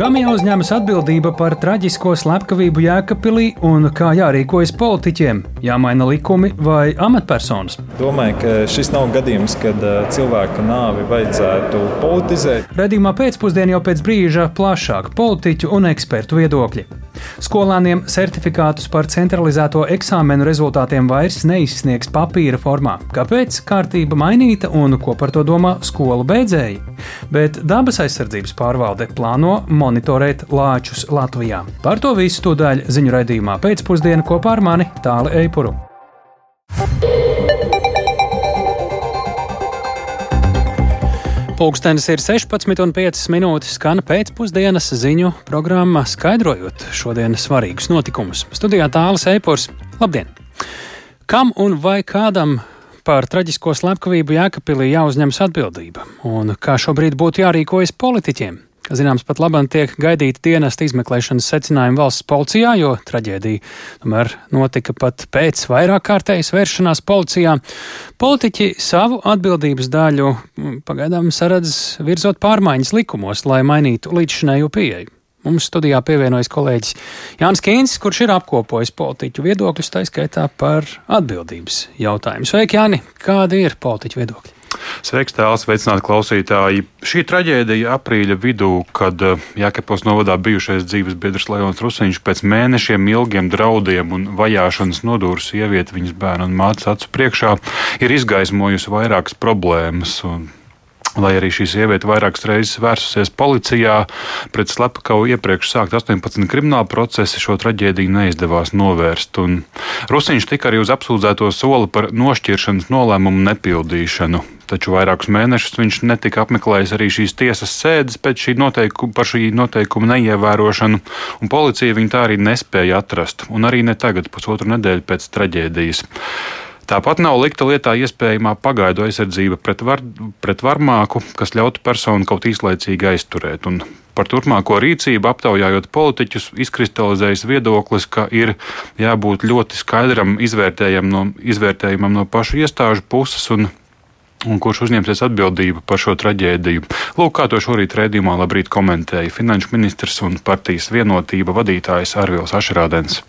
Kam jāuzņemas atbildība par traģisko slepkavību Jēkabpilī un kā jārīkojas politiķiem? Jāmaina likumi vai amatpersonas? Domāju, ka šis nav gadījums, kad uh, cilvēka nāvi vajadzētu politizēt. Redījumā pēcpusdienā jau pēc brīža plašāk politiķu un ekspertu viedokļi. Skolāniem certifikātus par centralizēto eksāmenu rezultātiem vairs neizsniegs papīra formā. Kāpēc kārtība mainīta un ko par to domā skolu beidzēji? Bet dabas aizsardzības pārvalde plāno monitorēt lāčus Latvijā. Par to visu tūdaļ ziņu raidījumā pēcpusdienā kopā ar mani Tāli Eipuru. Pūkstens ir 16,5 minūtes, skan pēcpusdienas ziņu programma, skaidrojot šodienas svarīgus notikumus. Studijā tālāk Eipors. Labdien! Kam un vai kādam par traģisko slepkavību Jēkabpilī jāuzņemas atbildība, un kā šobrīd būtu jārīkojas politiķiem? Zināms, pat labam tiek gaidīti dienesta izmeklēšanas secinājumi valsts policijā, jo traģēdija tomēr notika pat pēc vairāk kārtējas vēršanās policijā. Politiķi savu atbildības daļu mm, pagaidām saredz virzot pārmaiņas likumos, lai mainītu līdzšinējo pieeju. Mums studijā pievienojas kolēģis Jānis Kīns, kurš ir apkopojis politiķu viedokļus, tā skaitā par atbildības jautājumu. Sveiki, Jāni! Kādi ir politiķu viedokļi? Sveiks, tēls, sveicināti klausītāji. Šī traģēdija aprīļa vidū, kad eh, Jēkabos novadā bijušais dzīves biedrs Leons Rusiņš pēc mēnešiem ilgiem draudiem un vajāšanas nodūru sievieti viņas bērnu un mātes acu priekšā, ir izgaismojusi vairākas problēmas. Un Lai arī šī sieviete vairākas reizes vērsusies policijā, pret slepkavu iepriekš sākt 18 krimināla procesi, šo traģēdiju neizdevās novērst. Rusiņš tika arī uz apsūdzēto soli par nošķiršanas nolēmumu nepildīšanu. Taču vairākus mēnešus viņš netika apmeklējis arī šīs tiesas sēdes pēc šī noteikuma, par šī noteikuma neievērošanu, un policija viņu tā arī nespēja atrast, un arī ne tagad, pusotru nedēļu pēc traģēdijas. Tāpat nav likta lietā iespējamā pagaidu aizsardzība pret, var, pret varmāku, kas ļautu personu kaut īslaicīgi aizturēt. Un par turpmāko rīcību aptaujājot politiķus, izkristalizējas viedoklis, ka ir jābūt ļoti skaidram izvērtējumam no, izvērtējumam no pašu iestāžu puses un Un kurš uzņemsies atbildību par šo traģēdiju? Lūk, kā to šorīt redzījumā labrīt komentēja finanšu ministrs un partijas vienotība vadītājs Arvils Ašrādens.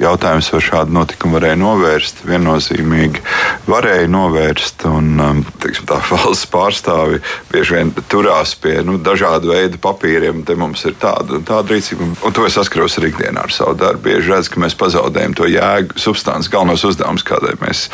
Jautājums, vai šādu notikumu varēja novērst, viennozīmīgi varēja novērst. Un, um, teiksim, tā valsts pārstāvi bieži vien turās pie nu, dažādu veidu papīriem. Te mums ir tāda un tāda rīcība, un to es saskaros arī ikdienā ar savu darbu. Bieži redzu, ka mēs pazaudējam to jēgu, substanci, galvenos uzdevumus, kādēļ mēs,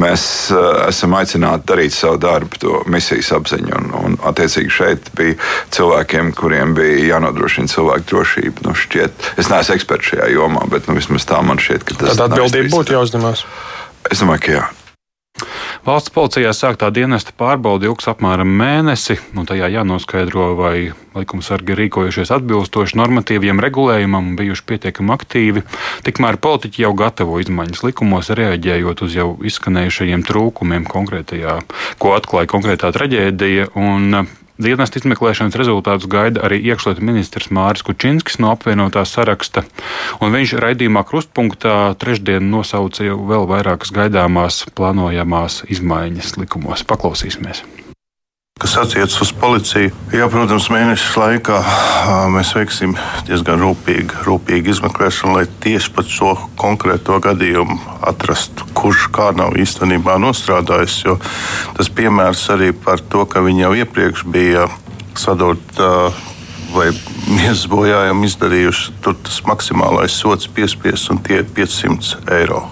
mēs uh, esam aicināti darīt savu darbu, to misijas apziņu. Un, un, attiecīgi, šeit bija cilvēkiem, kuriem bija jānodrošina cilvēku drošība. Nu, šķiet, es neesmu eksperts šajā jomā, bet nu, vismaz tā man šķiet, ka tas ir. Tad atbildība būtu jāuzņemas. Es domāju, ka jā. Valsts policijā sāktā dienesta pārbauda ilgs apmēram mēnesi, un tajā jānoskaidro, vai likumsargi rīkojušies atbilstoši normatīviem regulējumam un bijuši pietiekami aktīvi. Tikmēr politiķi jau gatavo izmaiņas likumos, reaģējot uz jau izskanējušajiem trūkumiem konkrētajā, ko atklāja konkrētā traģēdija. Un Dienas izmeklēšanas rezultātus gaida arī iekšlietu ministrs Māris Kučinskis no apvienotā saraksta, un viņš raidījumā krustpunktā trešdien nosauca jau vēl vairākas gaidāmās plānojamās izmaiņas likumos. Paklausīsimies! Kas attiecas uz policiju, jā, protams, mēneša laikā mēs veiksim diezgan rūpīgu, rūpīgu izmeklēšanu, lai tieši par šo konkrēto gadījumu atrastu, kurš kā nav īstenībā nostrādājis. Jo tas piemērs arī par to, ka viņi jau iepriekš bija sadot vai miesas bojājumu izdarījuši, tur tas maksimālais sots piespiests un tie ir 500 eiro.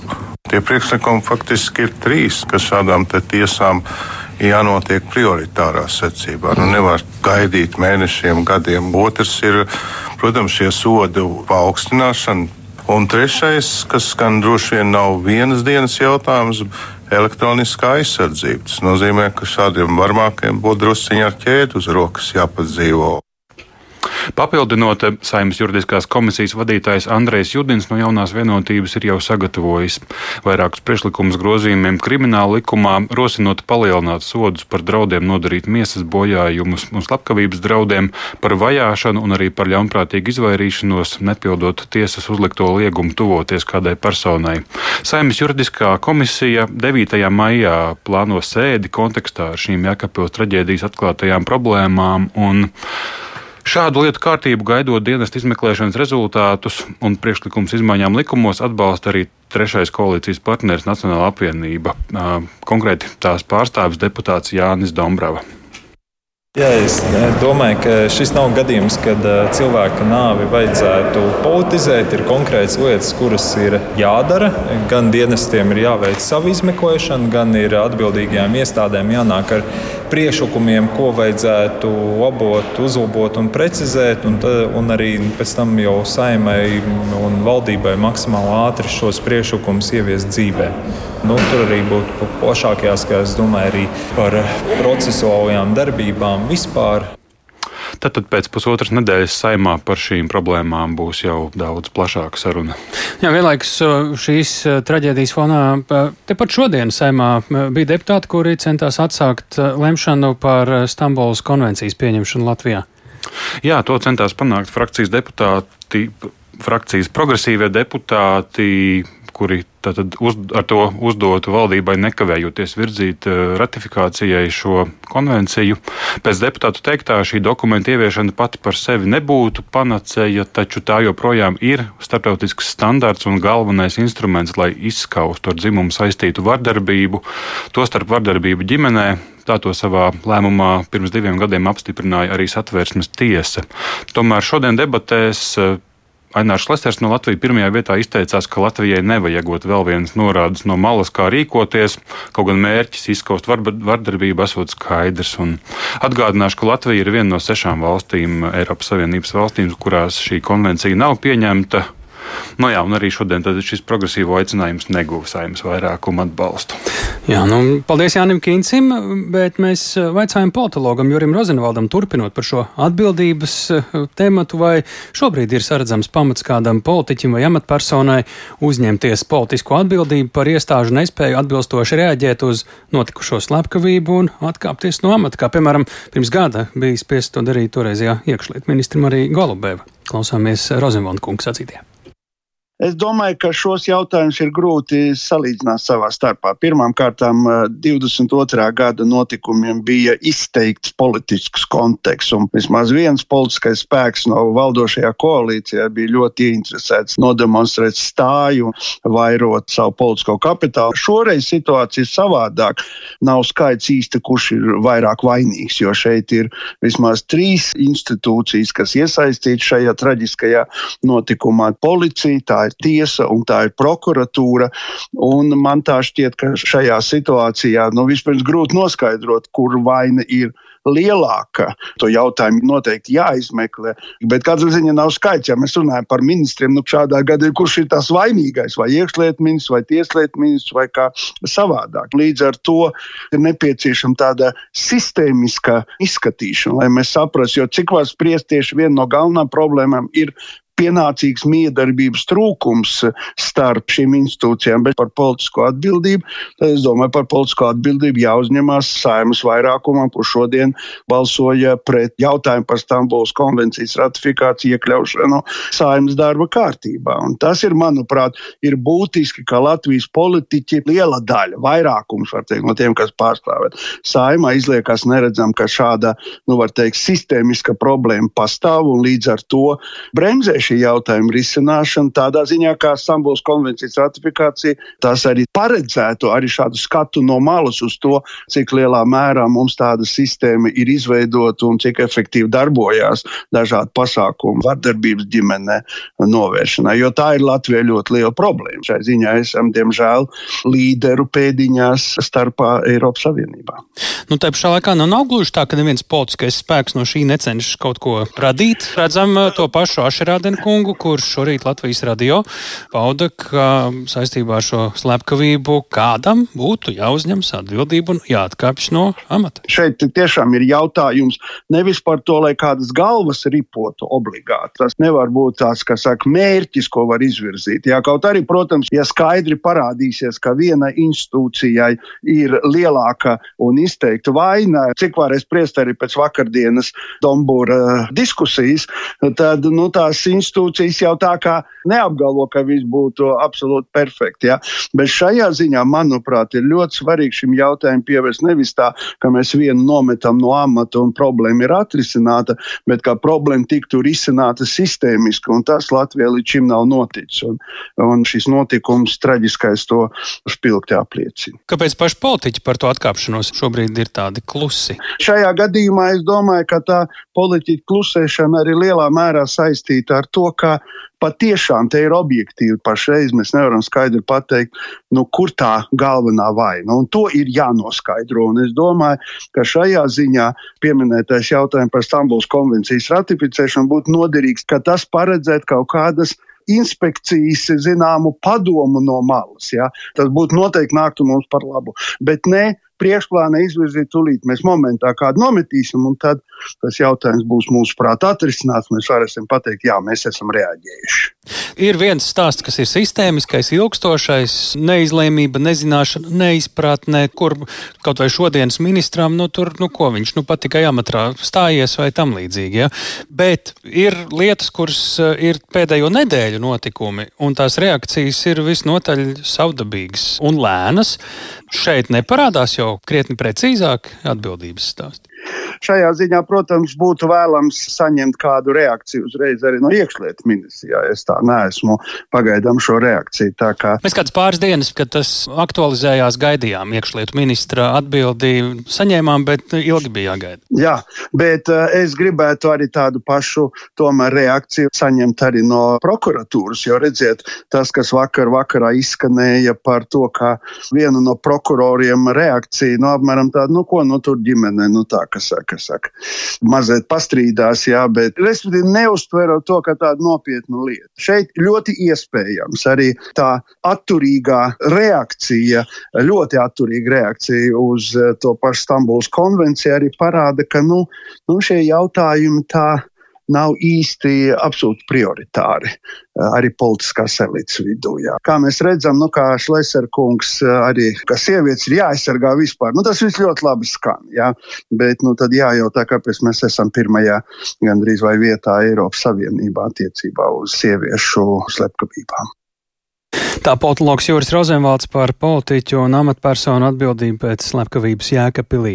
Tie priekšlikumi faktiski ir trīs, kas šādām tiesām ir jānotiek prioritārā secībā. Nu, nevar gaidīt mēnešiem, gadiem. Otrs ir, protams, šie sodu paaugstināšana. Un trešais, kas gan droši vien nav vienas dienas jautājums, elektroniskā aizsardzība. Tas nozīmē, ka šādiem varmākiem būtu drusciņā ar ķēdi uz rokas jāpadzīvo. Papildinot, Saimnes juridiskās komisijas vadītājs Andrejs Judins no jaunās vienotības ir jau sagatavojis vairākus priekšlikumus grozījumiem krimināla likumā, rosinot palielināt sodus par draudiem nodarīt miesas bojājumus un slepkavības draudiem, par vajāšanu un arī par ļaunprātīgu izvairīšanos, nepildot tiesas uzlikto liegumu tuvoties kādai personai. Saimnes juridiskā komisija 9. maijā plāno sēdi kontekstā ar šīm Jēkabpils traģēdijas atklātajām problēmām un Šādu lietu kārtību gaidot dienas izmeklēšanas rezultātus un priekšlikums izmaiņām likumos atbalsta arī trešais koalīcijas partneris Nacionāla apvienība, konkrēti tās pārstāvis deputāts Jānis Dombrava. Jā, es domāju, ka šis nav gadījums, kad cilvēka nāvi vajadzētu politizēt. Ir konkrētas lietas, kuras ir jādara. Gan dienestiem ir jāveic savu izmeklēšanu, gan ir atbildīgajām iestādēm jānāk ar priekšlikumiem, ko vajadzētu labot, uzlabot un precizēt. Un, un arī pēc tam jau saimai un valdībai maksimāli ātri šos priekšlikumus ieviest dzīvē. Nu, tur arī būtu plašāk jāskatās, domāju, arī par procesuālajām darbībām vispār. Tad, tad pēc pusotras nedēļas saimā par šīm problēmām būs jau daudz plašāka saruna. Jā, vienlaikus šīs traģēdijas fonā tepat šodien saimā bija deputāti, kuri centās atsākt lemšanu par Stambulas konvencijas pieņemšanu Latvijā. Jā, to centās panākt frakcijas deputāti, frakcijas progresīvie deputāti kuri uz, ar to uzdotu valdībai nekavējoties virzīt eh, ratifikācijai šo konvenciju. Pēc deputātu teiktā šī dokumenta ieviešana pati par sevi nebūtu panacēja, taču tā joprojām ir starptautisks standarts un galvenais instruments, lai izskaustu ar dzimumu saistītu vardarbību, tostarp vardarbību ģimenē. Tā to savā lēmumā pirms diviem gadiem apstiprināja arī satvērsmes tiesa. Tomēr šodien debatēs eh, Ainārs Lesters no Latvijas pirmajā vietā izteicās, ka Latvijai nevajagot vēl vienas norādes no malas, kā rīkoties, kaut gan mērķis izskaust vardarbību esot skaidrs. Un atgādināšu, ka Latvija ir viena no sešām valstīm, Eiropas Savienības valstīm, kurās šī konvencija nav pieņemta. Nu jā, un arī šodien šis progresīvo aicinājums neguva saimnes vairākumu atbalstu. Jā, nu, paldies Jānim Kīncim, bet mēs vaicājam politologam Jurim Rozenvaldam turpinot par šo atbildības eh, tematu, vai šobrīd ir saredzams pamats kādam politiķim vai amatpersonai uzņemties politisko atbildību par iestāžu nespēju atbilstoši reaģēt uz notikušo slepkavību un atkāpties no amata, kā piemēram pirms gada bija spiests to darīt toreizajā iekšlietu ministram arī Golubēva. Klausāmies Rozenvalda kungs sacītajā. Es domāju, ka šos jautājumus ir grūti salīdzināt savā starpā. Pirmkārt, 22. gada notikumiem bija izteikts politisks konteksts, un vismaz viens politiskais spēks no valdošajā koalīcijā bija ļoti ieinteresēts nodemonstrēt stāju, vairot savu politisko kapitālu. Šoreiz situācija ir savādāka. Nav skaidrs īsti, kurš ir vairāk vainīgs, jo šeit ir vismaz trīs institūcijas, kas iesaistītas šajā traģiskajā notikumā - policija, ir tiesa un tā ir prokuratūra. Man tā šķiet, ka šajā situācijā nu, vispirms grūti noskaidrot, kur vaina ir lielāka. To jautājumu noteikti jāizmeklē. Bet katrā ziņā nav skaidrs, ja mēs runājam par ministriem, nu šādā gadījumā kurš ir tas vainīgais, vai iekšlietu ministrs, vai tieslietu ministrs, vai kā savādāk. Līdz ar to ir nepieciešama tāda sistēmiska izskatīšana, lai mēs saprastu, jo cik var spriest tieši viena no galvenām problēmām ir pienācīgs miedarbības trūkums starp šīm institūcijām, bet par politisko atbildību, tad es domāju, par politisko atbildību jāuzņemās saimas vairākumam, kurš šodien balsoja pret jautājumu par Stambulas konvencijas ratifikāciju iekļaušanu saimas darba kārtībā. Un tas ir, manuprāt, ir būtiski, ka Latvijas politiķi liela daļa, vairākums teikt, no tiem, kas pārstāvēt saimā, izliekas neredzam, ka šāda, nu, var teikt, sistēmiska problēma pastāv un līdz ar to bremzēšana šī jautājuma risināšana tādā ziņā, kā Stambulas konvencijas ratifikācija, tas arī paredzētu arī šādu skatu no malas uz to, cik lielā mērā mums tāda sistēma ir izveidota un cik efektīvi darbojās dažādi pasākumi vardarbības ģimenē novēršanai. Jo tā ir Latvijai ļoti liela problēma. Šai ziņā esam, diemžēl, līderu pēdiņās starpā Eiropas Savienībā. Nu, tā pašā laikā nu, nav gluži tā, ka neviens politiskais spēks no šī necenšas kaut ko radīt. Redzam to pašu Ašerādenu kungu, kurš šorīt Latvijas radio pauda, ka saistībā ar šo slepkavību kādam būtu jāuzņemas atbildība un jāatkāpjas no amata. Šeit tiešām ir jautājums nevis par to, lai kādas galvas ripotu obligāti. Tas nevar būt tāds, kas saka, mērķis, ko var izvirzīt. Jā, kaut arī, protams, ja skaidri parādīsies, ka viena institūcijai ir lielāka un izteikta vaina, cik varēs spriest arī pēc vakardienas Dombūra diskusijas, tad nu, tās institūcijas institūcijas jau tā kā neapgalvo, ka viss būtu absolūti perfekti. Ja? Bet šajā ziņā, manuprāt, ir ļoti svarīgi šim jautājumam pievērst nevis tā, ka mēs vienu nometam no amata un problēma ir atrisināta, bet kā problēma tiktu risināta sistēmiski, un tas Latvijā līdz šim nav noticis. Un, un šis notikums traģiskais to spilgti apliecina. Kāpēc paši politiķi par to atkāpšanos šobrīd ir tādi klusi? Šajā gadījumā es domāju, ka tā politiķa klusēšana arī lielā mērā saistīta ar to, ka patiešām te ir objektīvi pašreiz. Mēs nevaram skaidri pateikt, nu, kur tā galvenā vaina. Un to ir jānoskaidro. Un es domāju, ka šajā ziņā pieminētais jautājums par Stambulas konvencijas ratificēšanu būtu noderīgs, ka tas paredzētu kaut kādas inspekcijas zināmu padomu no malas. Ja? Tas būtu noteikti nāktu mums par labu. Bet ne priekšplānā izvirzīt, tūlīt mēs momentā kādu nometīsim, un tad tas jautājums būs mūsu prātā atrisināts. Mēs varēsim pateikt, jā, mēs esam reaģējuši. Ir viens stāsts, kas ir sistēmiskais, ilgstošais, neizlēmība, nezināšana, neizpratne, kur kaut vai šodienas ministram, nu, tur, nu, ko viņš, nu, pat tikai amatrā stājies vai tam līdzīgi, ja? Bet ir lietas, kuras eh, ir pēdējo nedēļu notikumi, un tās reakcijas ir visnotaļ savdabīgas un lēnas. Šeit neparādās jau krietni precīzāk atbildības stāsti. Šajā ziņā, protams, būtu vēlams saņemt kādu reakciju uzreiz arī no iekšlietu ministrijā. Es tā neesmu pagaidām šo reakciju. Kā... Mēs kādas pāris dienas, kad tas aktualizējās, gaidījām iekšlietu ministra atbildi, saņēmām, bet ilgi bija jāgaida. Jā, bet uh, es gribētu arī tādu pašu tomēr reakciju saņemt arī no prokuratūras, jo redziet, tas, kas vakar vakarā izskanēja par to, ka viena no prokuroriem reakcija, nu, apmēram tāda, nu, ko, nu, tur ģimene, nu, tā, kas saka, saka, mazliet pastrīdās, jā, bet respektīvi neuztverot to kā tādu nopietnu lietu. Šeit ļoti iespējams arī tā atturīgā reakcija, ļoti atturīga reakcija uz to pašu Stambuls konvenciju arī parāda, ka nu, nu šie jautājumi tā nav īsti absolūti prioritāri eh, arī politiskās elites vidū. Jā. Kā mēs redzam, nu, kā Šleserkungs eh, arī, ka sievietes ir jāaizsargā vispār, nu, tas viss ļoti labi skan, jā. bet nu, tad jājautā, kāpēc mēs esam pirmajā gandrīz vai vietā Eiropas Savienībā attiecībā uz sieviešu slepkavībām. Tā politologs Jūras Rozenvalds par politiķu un amatpersonu atbildību pēc slepkavības Jēkabpilī.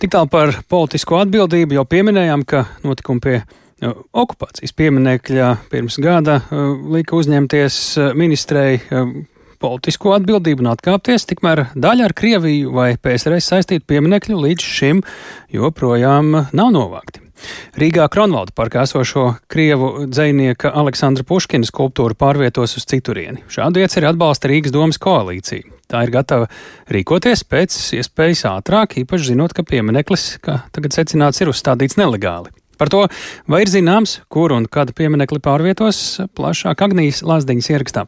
Tik tālu par politisko atbildību jau pieminējām, ka notikumi pie okupācijas pieminekļa pirms gada lika uzņemties ministrei politisko atbildību un atkāpties, tikmēr daļa ar Krieviju vai PSRS saistītu pieminekļu līdz šim joprojām nav novākti. Rīgā Kronvalda parkā esošo krievu dzinieka Aleksandra Puškina skulptūru pārvietos uz citurieni. Šādu ieceri atbalsta Rīgas domas koalīcija. Tā ir gatava rīkoties pēc iespējas ātrāk, īpaši zinot, ka piemineklis, kā tagad secināts, ir uzstādīts nelegāli. Par to, vai ir zināms, kur un kad pieminekli pārvietos, plašāk Agnijas Lāsdiņas ierakstā.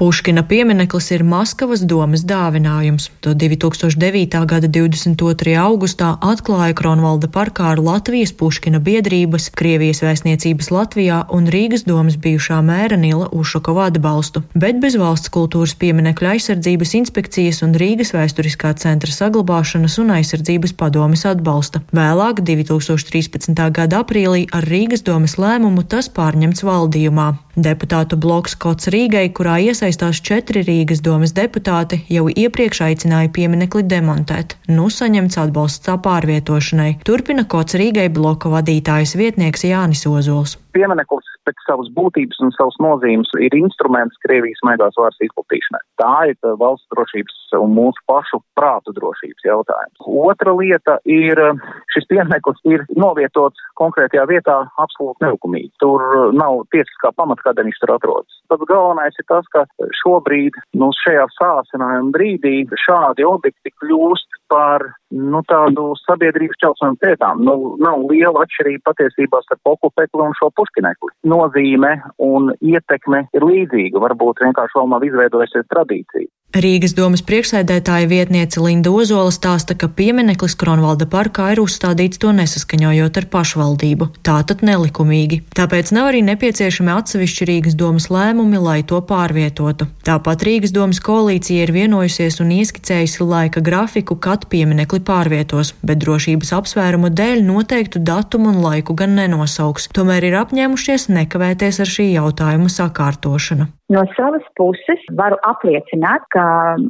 Puškina piemineklis ir Maskavas domas dāvinājums. To 2009. gada 22. augustā atklāja Kronvalda parkā ar Latvijas Puškina biedrības, Krievijas vēstniecības Latvijā un Rīgas domas bijušā mēra Nila Ušakova atbalstu, bet bez valsts kultūras pieminekļa aizsardzības inspekcijas un Rīgas vēsturiskā centra saglabāšanas un aizsardzības padomes atbalsta. Vēlāk, 2013. gada aprīlī, ar Rīgas domas lēmumu tas pārņemts valdījumā. Deputātu bloks Kots Rīgai, kurā iesaistās četri Rīgas domas deputāti, jau iepriekš aicināja pieminekli demontēt. Nu saņemts atbalsts tā pārvietošanai. Turpina Kots Rīgai bloka vadītājas vietnieks Jānis Ozols. Piemineklis pēc savas būtības un savas nozīmes ir instruments Krievijas maigās vārds izplatīšanai. Tā ir valsts drošības un mūsu pašu prātu drošības jautājums. Otra lieta ir, šis piemineklis ir novietots konkrētajā vietā absolūti nelikumīgi. Tur nav tiesiskā pamata, kādēļ viņš tur atrodas. Pats galvenais ir tas, ka šobrīd, nu, šajā sācinājuma brīdī šādi objekti kļūst par nu, tādu sabiedrības čelsmēm pētām. Nu, nav liela atšķirība patiesībā starp okupekli un šo puškinekli. Nozīme un ietekme ir līdzīga, varbūt vienkārši vēl nav izveidojusies tradīcija. Rīgas domas priekšsēdētāja vietniece Linda Ozola stāsta, ka piemineklis Kronvalda parkā ir uzstādīts to nesaskaņojot ar pašvaldību, tātad nelikumīgi. Tāpēc nav arī nepieciešami atsevišķi Rīgas domas lēmumi, lai to pārvietotu. Tāpat Rīgas domas koalīcija ir vienojusies un ieskicējusi laika grafiku, kad pieminekli pārvietos, bet drošības apsvērumu dēļ noteiktu datumu un laiku gan nenosauks. Tomēr ir apņēmušies nekavēties ar šī jautājuma sakārtošanu. No savas puses varu apliecināt, ka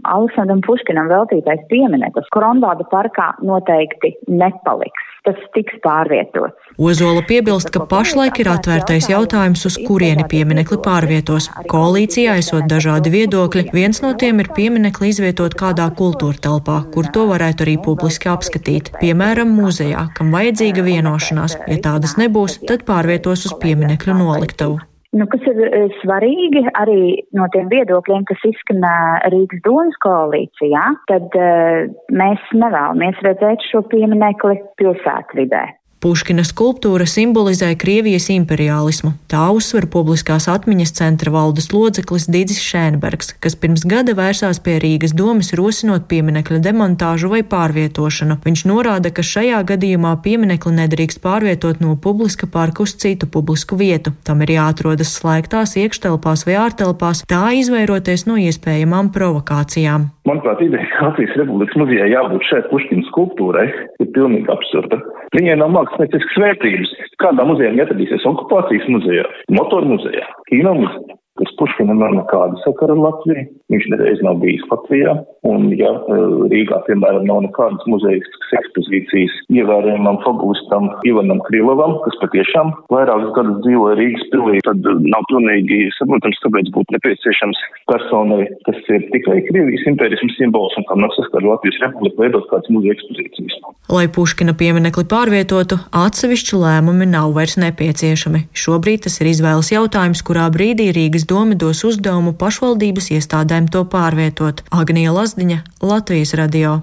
Aleksandram Puškinam veltītais piemineklis Kronvāda parkā noteikti nepaliks. Tas tiks pārvietots. Ozola piebilst, ka pašlaik ir atvērtais jautājums, uz kurieni pieminekli pārvietos. Koalīcijā esot dažādi viedokļi. Viens no tiem ir pieminekli izvietot kādā kultūra telpā, kur to varētu arī publiski apskatīt. Piemēram, muzejā, kam vajadzīga vienošanās. Ja tādas nebūs, tad pārvietos uz pieminekļu noliktavu. Nu, kas ir eh, svarīgi arī no tiem viedokļiem, kas izskanē Rīgas domas koalīcijā, tad uh, mēs nevēlamies redzēt šo pieminekli pilsētvidē. Puškina skulptūra simbolizē Krievijas imperialismu. Tā uzsver publiskās atmiņas centra valdes loceklis Digis Šēnbergs, kas pirms gada vērsās pie Rīgas domas rosinot pieminekļa demontāžu vai pārvietošanu. Viņš norāda, ka šajā gadījumā pieminekli nedrīkst pārvietot no publiska parka uz citu publisku vietu. Tam ir jāatrodas slēgtās iekštelpās vai ārtelpās, tā izvairoties no iespējamām provokācijām. Manuprāt, ideja, ka Latvijas Republikas muzejā jābūt šeit Puškina skulptūrai, ir pilnīgi absurda. Viņai nav mākslinieckas vērtības. Kādā muzejā atradīsies okupācijas muzejā, motoru muzejā, kino muzejā? Kas Puškinam nav nekāda sakara ar Latviju. Viņš nereiz nav bijis Latvijā. Un, ja e, Rīgā, piemēram, nav nekādas muzejiskas ekspozīcijas ievērojamam fabulistam Ivanam Krilovam, kas patiešām vairākus gadus dzīvoja Rīgas pilī, tad nav pilnīgi saprotams, kāpēc būtu nepieciešams personai, kas ir tikai Krievijas impērismu simbols un kam nav saskara Latvijas republika, veidot kādas muzeja ekspozīcijas. Lai Puškina pieminekli pārvietotu, atsevišķi lēmumi nav vairs nepieciešami. Šobrīd tas ir izvēles jautājums, kurā brīdī Rīgas doma dos uzdevumu pašvaldības iestādēm to pārvietot. Agnija Lazdiņa, Latvijas radio.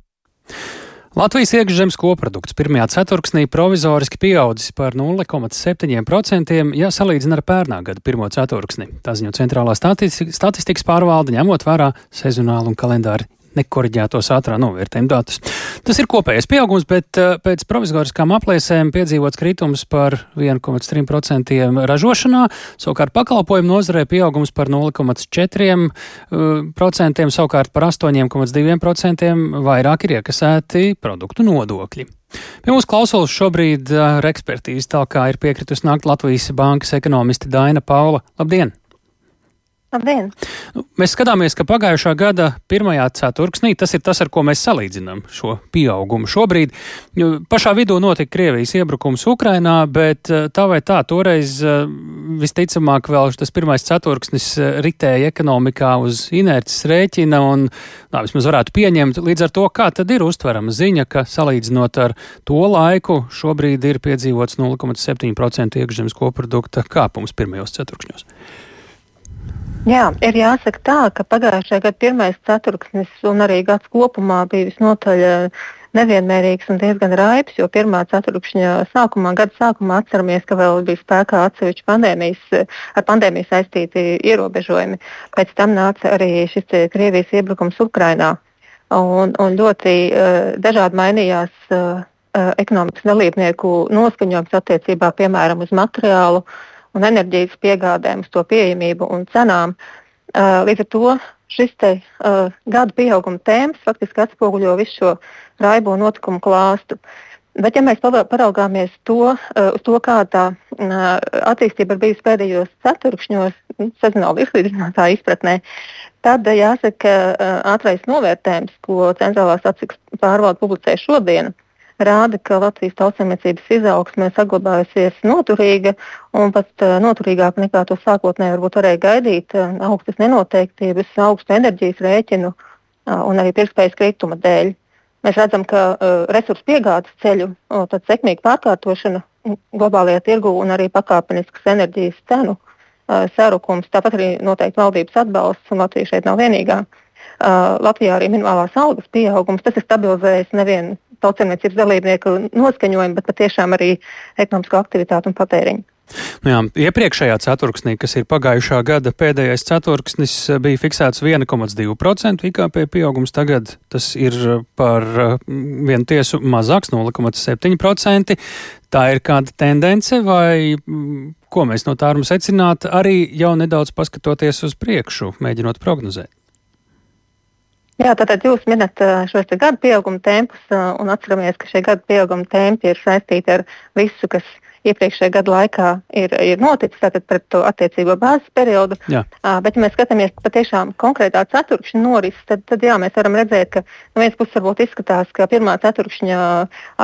Latvijas iekšzemes koprodukts pirmajā ceturksnī provizoriski pieaudzis par 0,7%, ja salīdzina ar pērnā gada pirmo ceturksni. Tā ziņo centrālā statistikas pārvalde, ņemot vērā sezonālu un kalendāru nekoriģētos ātrā novērtējuma datus. Tas ir kopējais pieaugums, bet uh, pēc provizoriskām aplēsēm piedzīvots kritums par 1,3% ražošanā, savukārt pakalpojumu nozarē pieaugums par 0,4%, uh, savukārt par 8,2% vairāk ir iekasēti produktu nodokļi. Pie mums klausulas šobrīd ar ekspertīzi tā kā ir piekritusi nākt Latvijas bankas ekonomiste Daina Paula. Labdien! Labdien! Nu, mēs skatāmies, ka pagājušā gada pirmajā ceturksnī tas ir tas, ar ko mēs salīdzinām šo pieaugumu. Šobrīd pašā vidū notika Krievijas iebrukums Ukrainā, bet eh, tā vai tā toreiz eh, visticamāk vēl tas pirmais ceturksnis eh, ritēja ekonomikā uz inerces rēķina un, nā, vismaz varētu pieņemt, līdz ar to, kā tad ir uztverama ziņa, ka salīdzinot ar to laiku, šobrīd ir piedzīvots 0,7% iekšzemes koprodukta kāpums pirmajos ceturkšņos. Jā, ir jāsaka tā, ka pagājušajā gadā pirmais ceturksnis un arī gads kopumā bija visnotaļ eh, nevienmērīgs un diezgan raibs, jo pirmā ceturkšņa sākumā, gada sākumā atceramies, ka vēl bija spēkā atsevišķi pandēmijas, eh, ar pandēmiju saistīti ierobežojumi. Pēc tam nāca arī šis Krievijas iebrukums Ukrainā. Un, un ļoti uh, dažādi mainījās uh, ekonomikas dalībnieku noskaņojums attiecībā piemēram uz materiālu uh, un enerģijas piegādēm, uz to pieejamību un cenām. Uh, līdz ar to šis te, uh, gada pieauguma tēmas faktiski atspoguļo visu šo raibo notikumu klāstu. Bet, ja mēs paraugāmies to, uh, uz to, kāda tā uh, attīstība ir bijusi pēdējos ceturkšņos, nu, sezonāli izlīdzinātā izpratnē, tad uh, jāsaka, ka uh, ātrais novērtējums, ko centrālās atsekas pārvalde publicē šodien, uh, rāda, ka Latvijas tautsēmniecības izaugsme saglabājusies noturīga un pat uh, noturīgāka nekā to sākotnēji varbūt varēja gaidīt. Uh, augstas nenoteiktības, augstu enerģijas rēķinu uh, un arī pirktspējas krituma dēļ. Mēs redzam, ka resursu piegādes ceļu sekmīga pārkārtošana globālajā tirgu un arī pakāpenisks enerģijas cenu sarukums, tāpat arī noteikti valdības atbalsts, un Latvija šeit nav vienīgā. Uh, Latvijā arī minimālās algas pieaugums, tas ir stabilizējis nevienu tautsēmniecības dalībnieku noskaņojumu, bet patiešām arī ekonomisko aktivitātu un patēriņu. Nu jā, iepriekšējā ceturksnī, kas ir pagājušā gada pēdējais ceturksnis, bija fiksēts 1,2% IKP pieaugums. Tagad tas ir par vienu tiesu mazāks, 0,7%. Tā ir kāda tendence, vai ko mēs no tā varam secināt, arī jau nedaudz paskatoties uz priekšu, mēģinot prognozēt? Jā, tātad jūs minat šos gadu pieauguma tempus un atceramies, ka šie gadu pieauguma tempi ir saistīti ar visu, kas iepriekšējā gada laikā ir, ir noticis, tātad pret to attiecīgo bāzes periodu. Jā. Bet, ja mēs skatāmies patiešām konkrētā ceturkšņa norises, tad, tad jā, mēs varam redzēt, ka no vienas puses varbūt izskatās, ka pirmā ceturkšņa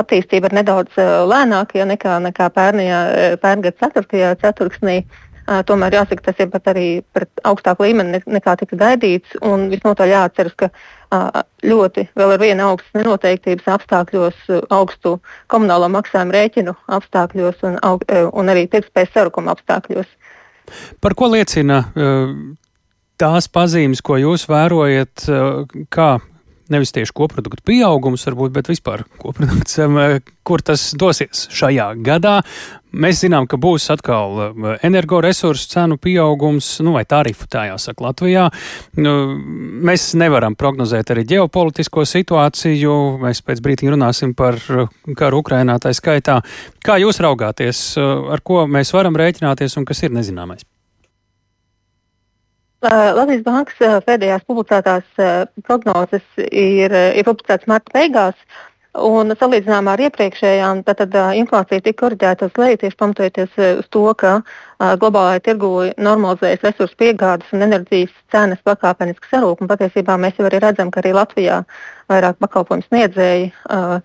attīstība ir nedaudz lēnāka nekā, nekā pērnajā, pērngada ceturtajā ceturksnī. Tomēr jāsaka, tas ir pat arī pret augstāku līmeni nekā tika gaidīts. Visnotaļ jāatceras, ka ļoti vēl ar vienu augstas nenoteiktības apstākļos, augstu komunālo maksājumu rēķinu apstākļos un, aug, un arī tirgspējas sarukuma apstākļos. Par ko liecina tās pazīmes, ko jūs vērojat, kā nevis tieši koproduktu pieaugums, varbūt, bet vispār koprodukts, kur tas dosies šajā gadā. Mēs zinām, ka būs atkal energoresursu cenu pieaugums, nu, vai tarifu tā jāsaka Latvijā. Nu, mēs nevaram prognozēt arī ģeopolitisko situāciju. Mēs pēc brītiņa runāsim par karu Ukrainā tā skaitā. Kā jūs raugāties, ar ko mēs varam rēķināties un kas ir nezināmais? Latvijas Bankas pēdējās publicētās prognozes ir, ir publicētas marta beigās. Un salīdzinājumā ar iepriekšējām, tad, tad inflācija tika korģēta uz leju tieši pamatojoties uz to, ka globālajā tirgu normalizējas resursu piegādes un enerģijas cenas pakāpeniski sarūk. Patiesībā mēs jau arī redzam, ka arī Latvijā vairāk pakalpojumu sniedzēji uh,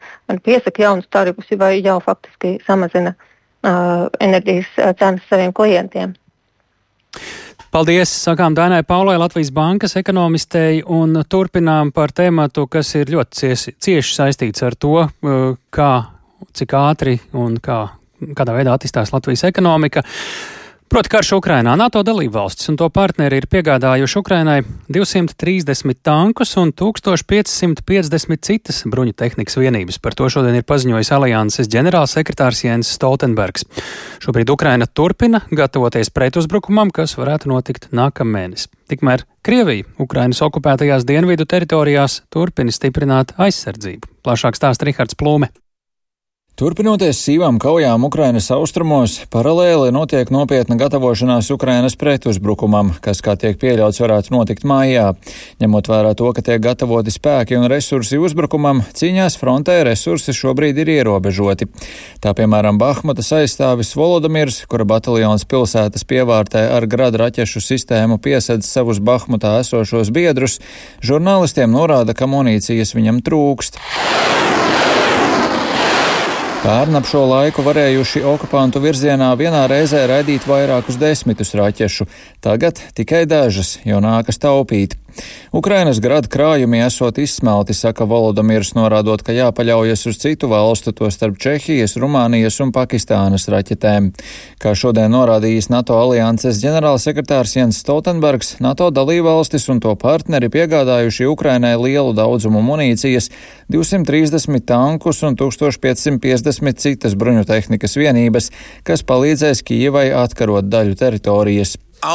piesaka jaunus tarifus vai jau faktiski samazina uh, enerģijas cenas saviem klientiem. Paldies! Sakām Dainai Paulai, Latvijas bankas ekonomistei, un turpinām par tēmatu, kas ir ļoti cieši, cieši saistīts ar to, uh, kā, cik ātri un kā, kādā veidā attīstās Latvijas ekonomika. Proti, karš Ukrainā NATO dalībvalstis un to partneri ir piegādājuši Ukrainai 230 tankus un 1550 citas bruņu tehnikas vienības. Par to šodien ir paziņojis alianses ģenerālsekretārs Jens Stoltenbergs. Šobrīd Ukraina turpina gatavoties pretuzbrukumam, kas varētu notikt nākamēnes. Tikmēr Krievija Ukrainas okupētajās dienvidu teritorijās turpina stiprināt aizsardzību. Plašāk stāsta Rihards Plūme. Turpinoties sīvām kaujām Ukrainas austrumos, paralēli notiek nopietna gatavošanās Ukrainas pretuzbrukumam, kas, kā tiek pieļauts, varētu notikt mājā. Ņemot vērā to, ka tiek gatavoti spēki un resursi uzbrukumam, cīņās frontē resursi šobrīd ir ierobežoti. Tā piemēram Bahmutas aizstāvis Volodamirs, kura bataljons pilsētas pievārtē ar gradu raķešu sistēmu piesedz savus Bahmutā esošos biedrus, žurnālistiem norāda, ka munīcijas viņam trūkst. Pērn ap šo laiku varējuši okupantu virzienā vienā reizē raidīt vairākus desmitus raķešu, tagad tikai dažas, jo nākas taupīt. Ukrainas grada krājumi esot izsmelti, saka Volodamirs, norādot, ka jāpaļaujas uz citu valstu, to starp Čehijas, Rumānijas un Pakistānas raķetēm. Kā šodien norādījis NATO alianses ģenerālsekretārs Jens Stoltenbergs, NATO dalībvalstis un to partneri piegādājuši Ukrainai lielu daudzumu munīcijas, 230 tankus un 1550 citas bruņu tehnikas vienības, kas palīdzēs Kijevai atkarot daļu teritorijas. Uh,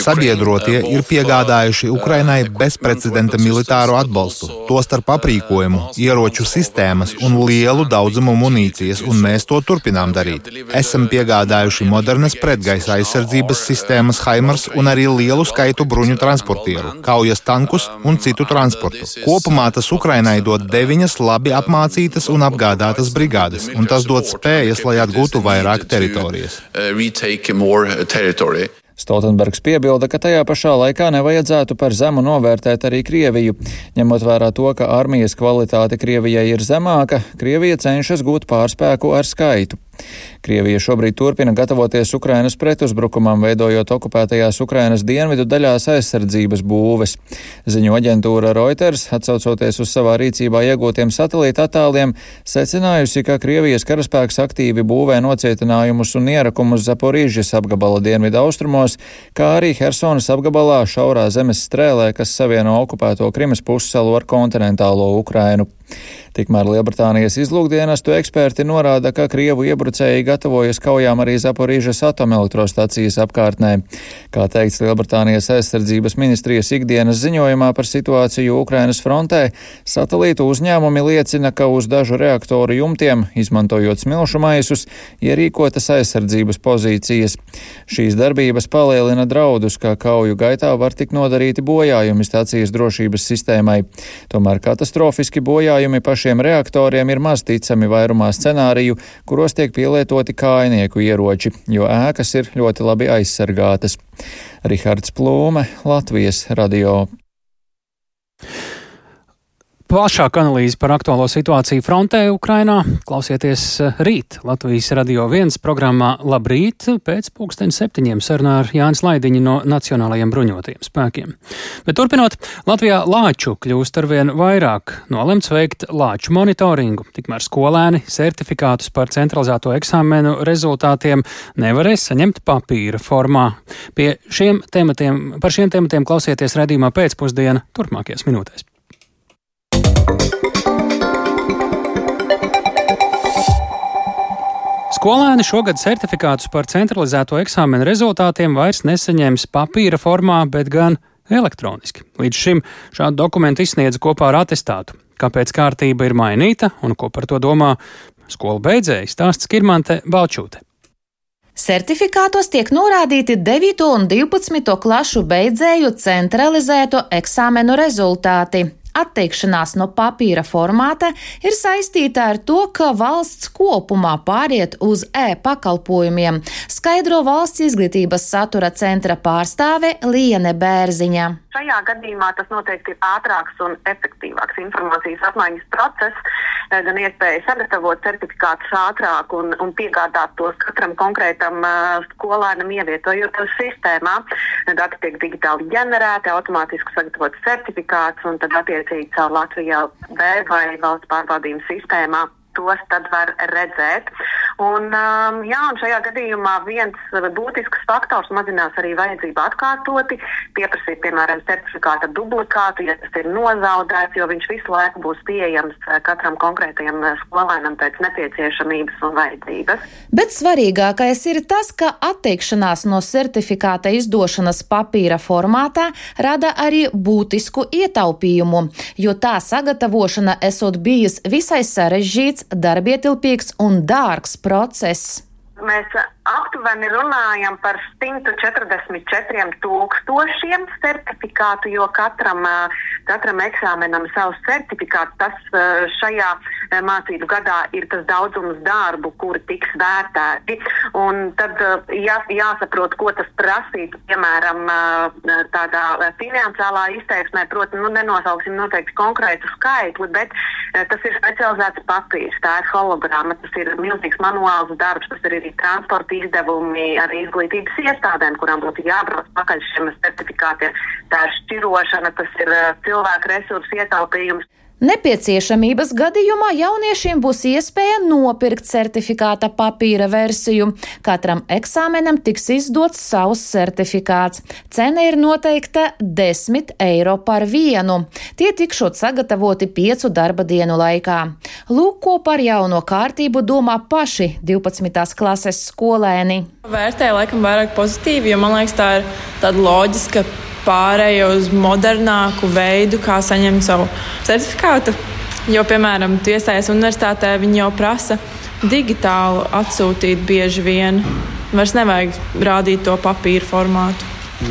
Sabiedrotie uh, ir piegādājuši uh, Ukrainai bezprecedenta militāro atbalstu, tostarp aprīkojumu, ieroču sistēmas un lielu daudzumu munīcijas, un mēs to turpinām darīt. Esam piegādājuši modernas pretgaisa aizsardzības sistēmas Haimars un arī lielu skaitu bruņu transportieru, kaujas tankus un citu transportu. Kopumā tas Ukrainai dod deviņas labi apmācītas un apgādātas brigādes, un tas dod spējas, lai atgūtu iegūtu vairāk teritorijas. Uh, Stoltenbergs piebilda, ka tajā pašā laikā nevajadzētu par zemu novērtēt arī Krieviju. Ņemot vērā to, ka armijas kvalitāte Krievijai ir zemāka, Krievija cenšas gūt pārspēku ar skaitu. Krievija šobrīd turpina gatavoties Ukrainas pretuzbrukumam, veidojot okupētajās Ukrainas dienvidu daļās aizsardzības būves. Ziņu aģentūra Reuters, atsaucoties uz savā rīcībā iegūtiem satelīta attēliem, secinājusi, ka Krievijas karaspēks aktīvi būvē nocietinājumus un ierakumus Zaporīžas apgabala dienvidu austrumos, kā arī Hersonas apgabalā šaurā zemes strēlē, kas savieno okupēto Krimas pussalu ar kontinentālo Ukrainu. Tikmēr Lielbritānijas izlūkdienestu eksperti norāda, ka Krievu iebrucēji gatavojas kaujām arī Zaporīžas atomelektrostacijas apkārtnē. Kā teikts Lielbritānijas aizsardzības ministrijas ikdienas ziņojumā par situāciju Ukrainas frontē, satelītu uzņēmumi liecina, ka uz dažu reaktoru jumtiem, izmantojot smilšu maisus, ierīkotas aizsardzības pozīcijas. Šīs darbības palielina draudus, ka kauju gaitā var tik nodarīti bojājumi stācijas drošības sistēmai. Tomēr katastrofiski bojājumi pašiem reaktoriem ir maz ticami vairumā scenāriju, kuros tiek pielietoti kājnieku ieroči, jo ēkas ir ļoti labi aizsargātas. Rihards Plūme, Latvijas radio. Plašāka analīze par aktuālo situāciju frontē Ukrainā klausieties eh, rīt Latvijas radio viens programmā Labrīt pēc pulksten septiņiem sarunā ar Jānis Laidiņu no Nacionālajiem bruņotajiem spēkiem. Bet turpinot, Latvijā lāču kļūst arvien vairāk, nolemts veikt lāču monitoringu, tikmēr skolēni certifikātus par centralizēto eksāmenu rezultātiem nevarēs saņemt papīra formā. Pie šiem tematiem, par šiem tematiem klausieties redzījumā pēcpusdiena turpmākajās minūtēs. Skolēni šogad certifikātus par centralizēto eksāmenu rezultātiem vairs nesaņems papīra formā, bet gan elektroniski. Līdz šim šādu dokumentu izsniedza kopā ar atestātu. Kāpēc kārtība ir mainīta un ko par to domā skolu beidzēji, stāsts Kirmante Balčūte. Certifikātos tiek norādīti 9 un 12 klašu beidzēju centralizēto eksāmenu rezultāti. Atteikšanās no papīra formāta ir saistīta ar to, ka valsts kopumā pāriet uz e-pakalpojumiem, skaidro valsts izglītības satura centra pārstāve Liene Bērziņa. Šajā gadījumā tas noteikti ir ātrāks un efektīvāks informācijas apmaiņas process, eh, gan iespēja sagatavot certifikātus ātrāk un, un piegādāt tos katram konkrētam uh, skolēnam, ievietojot to sistēmā. Dati tiek digitāli ģenerēti, automātiski sagatavots certifikāts un tad attiecīgi caur Latvijā B vai valsts pārbaudījuma sistēmā tos tad var redzēt. Un, um, jā, un šajā gadījumā viens būtisks faktors mazinās arī vajadzību atkārtoti, pieprasīt, piemēram, certifikāta dublikātu, ja tas ir nozaudēts, jo viņš visu laiku būs pieejams uh, katram konkrētajam uh, skolēnam pēc nepieciešamības un vajadzības. Bet svarīgākais ir tas, ka atteikšanās no certifikāta izdošanas papīra formātā rada arī būtisku ietaupījumu, jo tā sagatavošana esot bijis visai sarežģīts darbietilpīgs un dārgs process. Mēs aptuveni runājam par 144 tūkstošiem certifikātu, jo katram, katram eksāmenam savs certifikāts. Tas šajā mācību gadā ir tas daudzums darbu, kuri tiks vērtēti. Un tad jā, jāsaprot, ko tas prasītu, piemēram, tādā finansiālā izteiksmē. Protams, nu, nenosauksim noteikti konkrētu skaitli, bet tas ir specializēts papīrs, tā ir hologrāma, tas ir milzīgs manuāls darbs, tas ir arī transporta izdevumi arī izglītības iestādēm, kurām būtu jābrauc pakaļ šiem certifikātiem. Tā ir šķirošana, tas ir uh, cilvēku resursu ietaupījums. Nepieciešamības gadījumā jauniešiem būs iespēja nopirkt certifikāta papīra versiju. Katram eksāmenam tiks izdots savs certifikāts. Cena ir noteikta 10 eiro par vienu. Tie tikšot sagatavoti piecu darba dienu laikā. Lūk, ko par jauno kārtību domā paši 12. klases skolēni. Vērtēju laikam vairāk pozitīvi, jo man liekas, tā ir tāda loģiska pārēju uz modernāku veidu, kā saņemt savu certifikātu. Jo, piemēram, tu iestājies universitātē, viņi jau prasa digitālu atsūtīt bieži vien. Vairs nevajag rādīt to papīra formātu.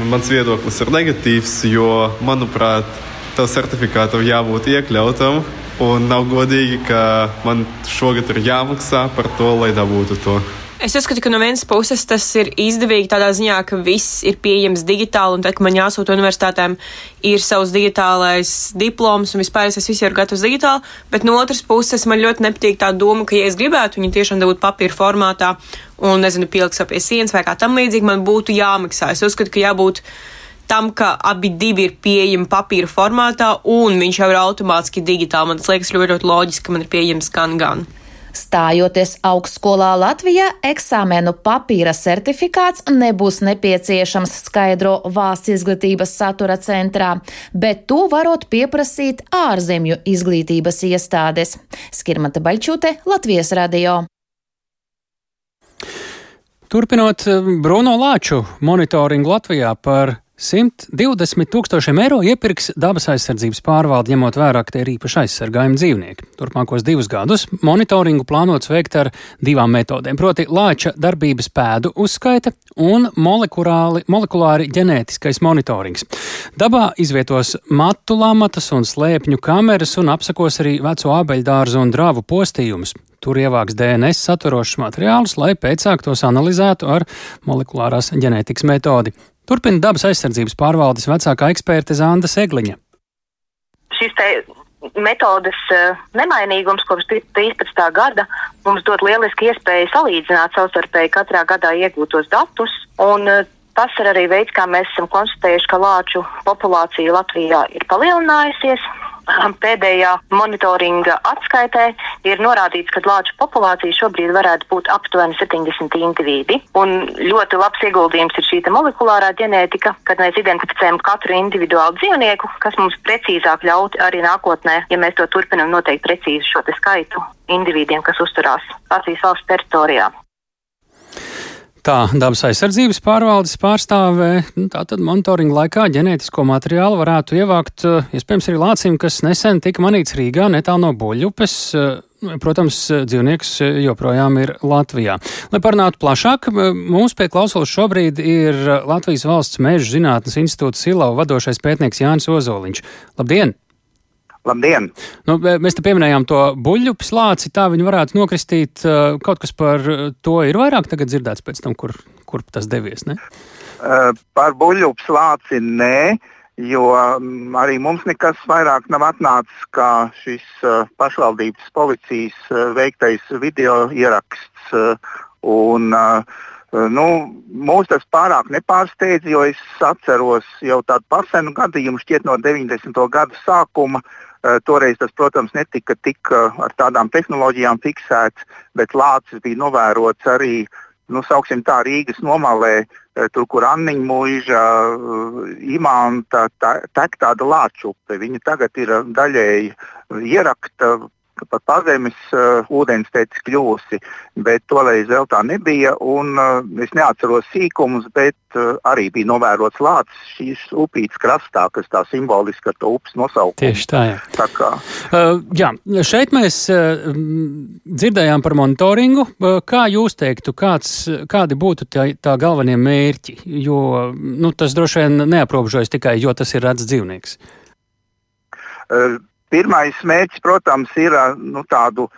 Mans viedoklis ir negatīvs, jo, manuprāt, tev certifikātam jābūt iekļautam. Un nav godīgi, ka man šogad ir jāmaksā par to, lai dabūtu to. Es uzskatu, ka no vienas puses tas ir izdevīgi tādā ziņā, ka viss ir pieejams digitāli, un tad, kad man jāsūta universitātēm, ir savs digitālais diploms, un vispār es visu ir gatavs digitāli, bet no otras puses man ļoti nepatīk tā doma, ka, ja es gribētu viņu tiešām dabūt papīra formātā un, nezinu, pielikt pie sienas vai kā tam līdzīgi, man būtu jāmaksā. Es uzskatu, ka jābūt tam, ka abi divi ir pieejami papīra formātā, un viņš jau ir automātiski digitāli. Man tas liekas ļoti, ļoti loģiski, ka man ir pieejams gan gan. Stājoties augstskolā Latvijā, eksāmenu papīra certifikāts nebūs nepieciešams, skaidro valsts izglītības satura centrā, bet to varot pieprasīt ārzemju izglītības iestādes. Skirmata Baļķute, Latvijas radio. Turpinot Bruno Lāču monitoringu Latvijā par 120 tūkstošiem eiro iepirks dabas aizsardzības pārvalde, ņemot vērā, ka tie ir īpaši aizsargājumi dzīvnieki. Turpmākos divus gadus monitoringu plānots veikt ar divām metodēm, proti lāča darbības pēdu uzskaita un molekulāri ģenētiskais monitorings. Dabā izvietos matu lamatas un slēpņu kameras un apsakos arī veco abeļdārzu un drāvu postījumus. Tur ievāks DNS saturošus materiālus, lai pēcāk tos analizētu ar molekulārās ģenētikas metodi. Turpina dabas aizsardzības pārvaldes vecākā eksperte Zanda Segliņa. Šis te metodes uh, nemainīgums kopš 13. gada mums dod lieliski iespēju salīdzināt savstarpēji katrā gadā iegūtos datus. Uh, Tas ir arī veids, kā mēs esam konstatējuši, ka lāču populācija Latvijā ir palielinājusies pēdējā monitoringa atskaitē ir norādīts, ka lāču populācija šobrīd varētu būt aptuveni 70 individi. Un ļoti labs ieguldījums ir šī molekulārā ģenētika, kad mēs identificējam katru individuālu dzīvnieku, kas mums precīzāk ļaut arī nākotnē, ja mēs to turpinam noteikt precīzi šo skaitu individiem, kas uzturās Latvijas valsts teritorijā. Tā dabas aizsardzības pārvaldes pārstāvē, nu, tātad monitoringa laikā ģenētisko materiālu varētu ievākt, eh, iespējams, arī lācim, kas nesen tika manīts Rīgā, netālu no Buļļupes. Eh, protams, dzīvnieks joprojām ir Latvijā. Lai parunātu plašāk, mums pie klausulas šobrīd ir Latvijas valsts mēžu zinātnes institūta Silau vadošais pētnieks Jānis Ozoliņš. Labdien! Labdien! Nu, mēs te pieminējām to buļļu slāci, tā viņi varētu nokristīt. Kaut kas par to ir vairāk tagad dzirdēts pēc tam, kur, kur tas devies, ne? Par buļļu slāci nē, jo arī mums nekas vairāk nav atnācis kā šis pašvaldības policijas veiktais video ieraksts. Un, Nu, mūs tas pārāk nepārsteidz, jo es atceros jau tādu pasenu gadījumu, šķiet no 90. gada sākuma, uh, toreiz tas, protams, netika tik eh, ar tādām tehnoloģijām fiksēts, bet lācis bija novērots arī nu, tā, Rīgas nomalē, eh, tur, kur Anniņa mūža, imanta, tek tāda lāčupe. Viņa tagad ir daļēji ierakta pat pazemes uh, ūdensteicis kļūsi, bet toreiz vēl tā nebija. Un, uh, es neatceros sīkumus, bet uh, arī bija novērots lācis šīs upītes krastā, kas tā simboliski ar to upes nosaukumu. Tieši tā, jā. Tā kā. uh, jā, šeit mēs uh, dzirdējām par monitoringu. Uh, kā jūs teiktu, kāds, kādi būtu tā, tā galvenie mērķi? Jo nu, tas droši vien neaprobežojas tikai, jo tas ir redzams dzīvnieks. Uh, Pirmais mērķis, protams, ir nu, tādu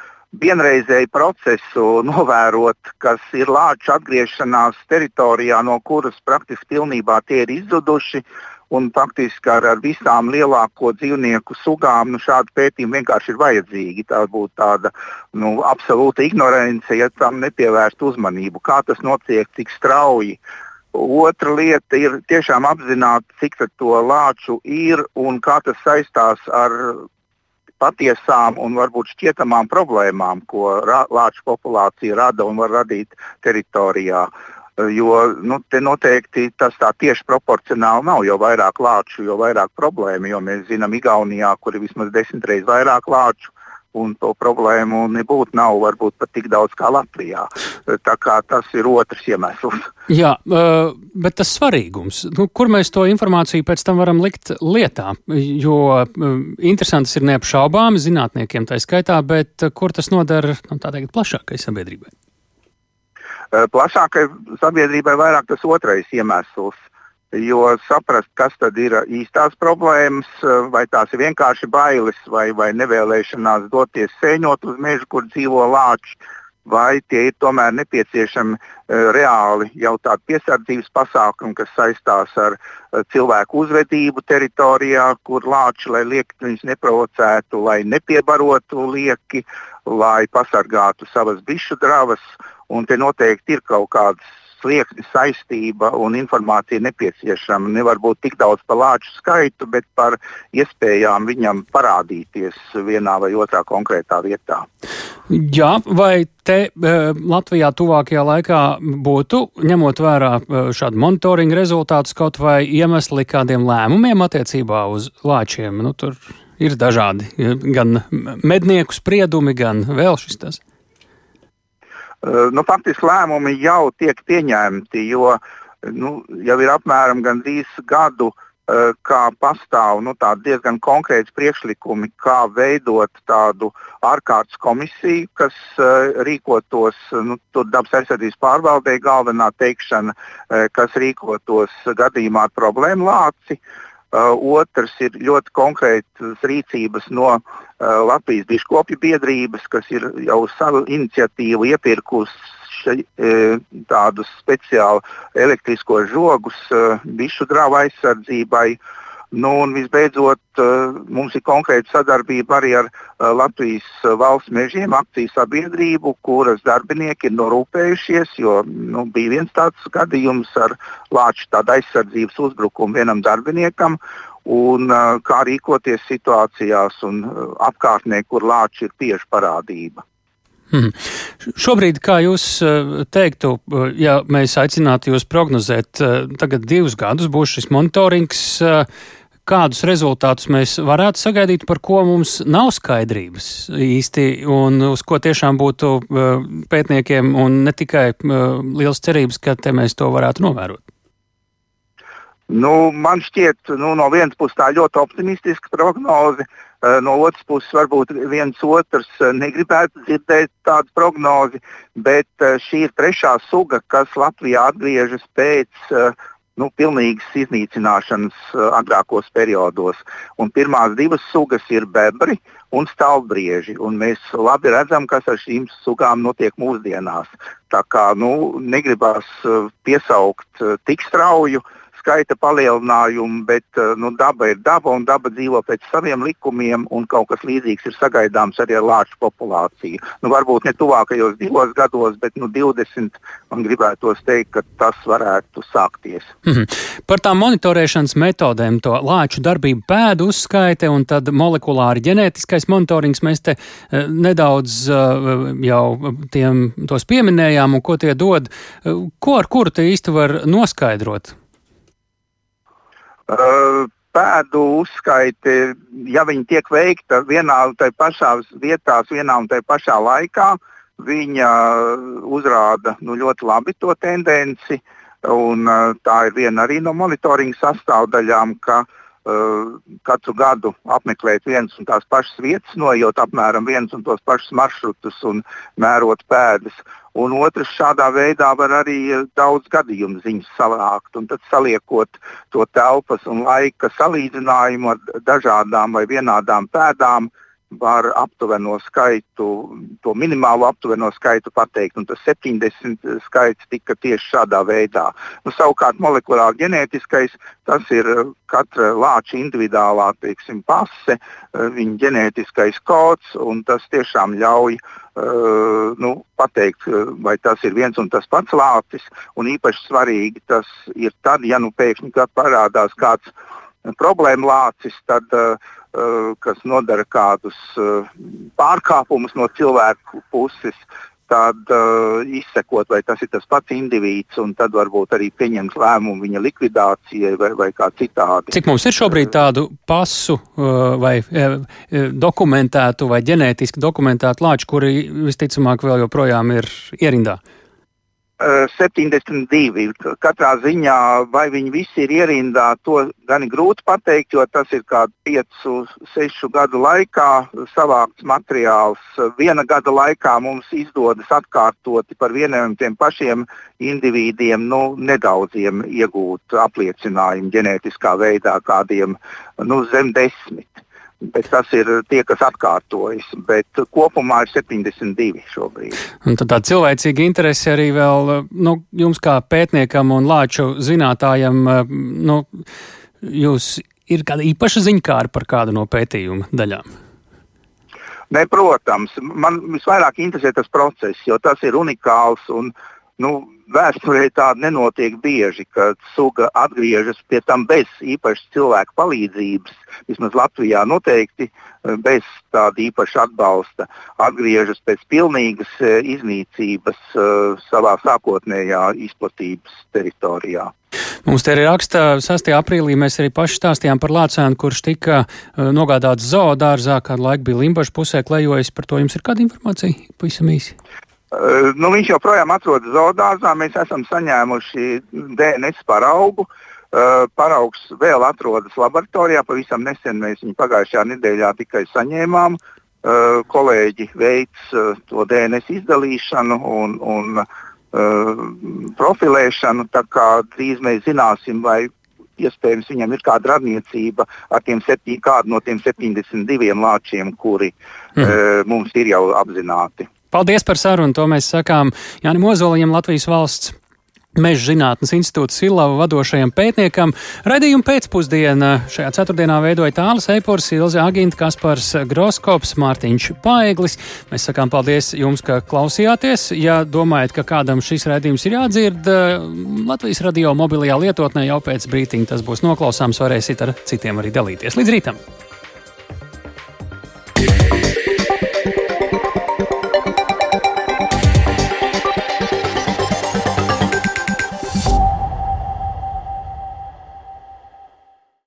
vienreizēju procesu novērot, kas ir lāču atgriešanās teritorijā, no kuras praktiski pilnībā tie ir izzuduši. Un faktiski ar, ar visām lielāko dzīvnieku sugām nu, šādu pētījumu vienkārši ir vajadzīgi. Tā būtu tāda nu, absolūta ignorance, ja tam nepievērst uzmanību. Kā tas notiek tik strauji? Otra lieta ir tiešām apzināti, cik to lāču ir un kā tas saistās ar patiesām un varbūt šķietamām problēmām, ko lāču populācija rada un var radīt teritorijā. Jo nu, te noteikti tas tā tieši proporcionāli nav. Jo vairāk lāču, jo vairāk problēmu. Jo mēs zinām, Igaunijā, kur ir vismaz desmit reizes vairāk lāču, un to problēmu nebūtu nav varbūt pat tik daudz kā Latvijā. Tā kā tas ir otrs iemesls. Jā, bet tas svarīgums, nu, kur mēs to informāciju pēc tam varam likt lietā, jo interesants ir neapšaubāmi zinātniekiem tā skaitā, bet kur tas nodara nu, teikt, plašākai sabiedrībai? Plašākai sabiedrībai vairāk tas otrais iemesls jo saprast, kas tad ir īstās problēmas, vai tās ir vienkārši bailes vai, vai nevēlēšanās doties sēņot uz mežu, kur dzīvo lāči, vai tie ir tomēr nepieciešami uh, reāli jau tādi piesardzības pasākumi, kas saistās ar uh, cilvēku uzvedību teritorijā, kur lāči, lai lieki viņus neprovocētu, lai nepiebarotu lieki, lai pasargātu savas bišu dravas. Un te noteikti ir kaut kādas slieksnis, saistība un informācija nepieciešama. Nevar būt tik daudz par lāču skaitu, bet par iespējām viņam parādīties vienā vai otrā konkrētā vietā. Jā, vai te Latvijā tuvākajā laikā būtu, ņemot vērā šādu monitoringu rezultātus, kaut vai iemesli kādiem lēmumiem attiecībā uz lāčiem? Nu, tur ir dažādi gan mednieku spriedumi, gan vēl šis tas. Eh, nu, faktiski lēmumi jau tiek pieņemti, jo nu, jau ir apmēram gandrīz gadu, uh, kā pastāv nu, diezgan konkrēts priekšlikumi, kā veidot tādu ārkārtas komisiju, kas uh, rīkotos, nu, dabas aizsardzības pārvaldē galvenā teikšana, kas rīkotos gadījumā ar problēmu lāci. Uh, otrs ir ļoti konkrētas rīcības no uh, Latvijas biškopju biedrības, kas ir jau savu iniciatīvu iepirkusi uh, tādus speciālu elektriskos žogus uh, bišu drāvu aizsardzībai. Nu, un visbeidzot, uh, mums ir konkrēta sadarbība arī ar uh, Latvijas valsts mežiem akciju sabiedrību, kuras darbinieki ir norūpējušies, jo nu, bija viens tāds gadījums ar lāču aizsardzības uzbrukumu vienam darbiniekam un kā rīkoties situācijās un apkārtnē, kur lāči ir tieši parādība. Hmm. Šobrīd, kā jūs teiktu, ja mēs aicinātu jūs prognozēt, tagad divus gadus būs šis monitorings, kādus rezultātus mēs varētu sagaidīt, par ko mums nav skaidrības īsti, un uz ko tiešām būtu pētniekiem un ne tikai liels cerības, ka te mēs to varētu novērot? Nu, man šķiet, nu, no vienas puses tā ļoti optimistiska prognoze, eh, no otras puses varbūt viens otrs eh, negribētu dzirdēt tādu prognozi, bet eh, šī ir trešā suga, kas Latvijā atgriežas pēc nu, pilnīgas iznīcināšanas agrākos periodos. Un pirmās divas sugas ir bebri un stāvbrieži. Un mēs labi redzam, kas ar šīm sugām notiek mūsdienās. Tā kā nu, negribās piesaukt tik strauju uh, skaita palielinājumu, bet eh, nu, daba ir daba un daba dzīvo pēc saviem likumiem, un kaut kas līdzīgs ir sagaidāms arī ar lāču populāciju. Nu, varbūt ne tuvākajos divos gados, bet nu, 20 man gribētos teikt, ka tas varētu sākties. Mm -hmm. Par tām monitorēšanas metodēm, to lāču darbību pēdu uzskaite un tad molekulāri ģenētiskais monitorings mēs te uh, nedaudz uh, jau tiem tos pieminējām un ko tie dod. Ko ar kuru te īsti var noskaidrot? Pēdu uzskaite, ja viņi tiek veikta vienā un tajā pašā vietā, vienā un tajā pašā laikā, viņa uzrāda nu, ļoti labi to tendenci. Un, tā ir viena arī no monitoringa sastāvdaļām, ka uh, katru gadu apmeklēt vienas un tās pašas vietas, nojot apmēram vienus un tos pašus maršrutus un mērot pēdas. Un otrs, šādā veidā var arī eh, daudz gadījumu ziņas savākt. Tad saliekot to telpas un laika salīdzinājumu ar dažādām vai vienādām pēdām, var aptuveno skaitu, to minimālo aptuveno skaitu pateikt. Un tas 70 skaits tika tieši šādā veidā. Nu, savukārt molekulāri ģenētiskais tas ir eh, katra lāča individuālā teiksim, pase, eh, viņa ģenētiskais kods, un tas tiešām ļauj Uh, nu, pateikt, vai tas ir viens un tas pats lācis. Un īpaši svarīgi tas ir tad, ja nu pēkšņi parādās kāds problēma lācis, tad, uh, kas nodara kādus uh, pārkāpumus no cilvēku puses, tad uh, izsekot, vai tas ir tas pats indivīds, un tad varbūt arī pieņemt lēmumu viņa likvidācijai vai, vai kā citādi. Cik mums ir šobrīd tādu pasu uh, vai uh, dokumentētu vai ģenētiski dokumentētu lāču, kuri visticamāk vēl joprojām ir ierindā? Uh, 72. Katrā ziņā, vai viņi visi ir ierindā, to gan ir grūti pateikt, jo tas ir kā 5, 6 gadu laikā savākts materiāls. Viena gada laikā mums izdodas atkārtoti par vieniem tiem pašiem individiem, nu, nedaudziem iegūt apliecinājumu ģenētiskā veidā, kādiem nu, zem desmit bet tas ir tie, kas atkārtojas. Bet kopumā ir 72 šobrīd. Un tad tā cilvēcīga interese arī vēl nu, jums, kā pētniekam un lāču zinātājam, nu, jūs ir kāda īpaša ziņkāra par kādu no pētījuma daļām? Ne, protams, man visvairāk interesē tas process, jo tas ir unikāls un Nu, Vēsturē tāda nenotiek bieži, kad suga atgriežas pie tam bez īpašas cilvēku palīdzības. Vismaz Latvijā noteikti eh, bez tāda īpaša atbalsta atgriežas pēc pilnīgas eh, iznīcības uh, savā sākotnējā izplatības teritorijā. Mums te ir raksta, 6. aprīlī mēs arī paši stāstījām par Lācēnu, kurš tika nogādāts zoodārzā, kādu laiku bija Limbaģa pusē klejojis. Par to jums ir kāda informācija? Pavisam īsi. Uh, nu, viņš joprojām atrodas zoodārzā. Mēs esam saņēmuši DNS paraugu. Uh, paraugs vēl atrodas laboratorijā. Pavisam nesen mēs viņu pagājušajā nedēļā tikai saņēmām. Uh, kolēģi uh, to DNS izdalīšanu un, un profilēšanu. Tā kā drīz mēs zināsim, vai iespējams viņam ir kāda radniecība ar tiem septiņ, kādu no tiem 72 lāčiem, kuri uh, mums ir jau apzināti. Paldies par sarunu. To mēs sakām Jānis Mozoliņam, Latvijas valsts Meža zinātnes institūta Silava vadošajam pētniekam. Radījumu pēcpusdienā šajā ceturtdienā veidoja Tālis Eipors, Ilze Aginta, Kaspars Groskops, Mārtiņš Paeglis. Mēs sakām paldies jums, ka klausījāties. Ja domājat, ka kādam šis raidījums ir jādzird, Latvijas radio mobilajā lietotnē jau pēc brītiņa tas būs noklausāms, varēsiet ar citiem arī dalīties. Līdz rītam!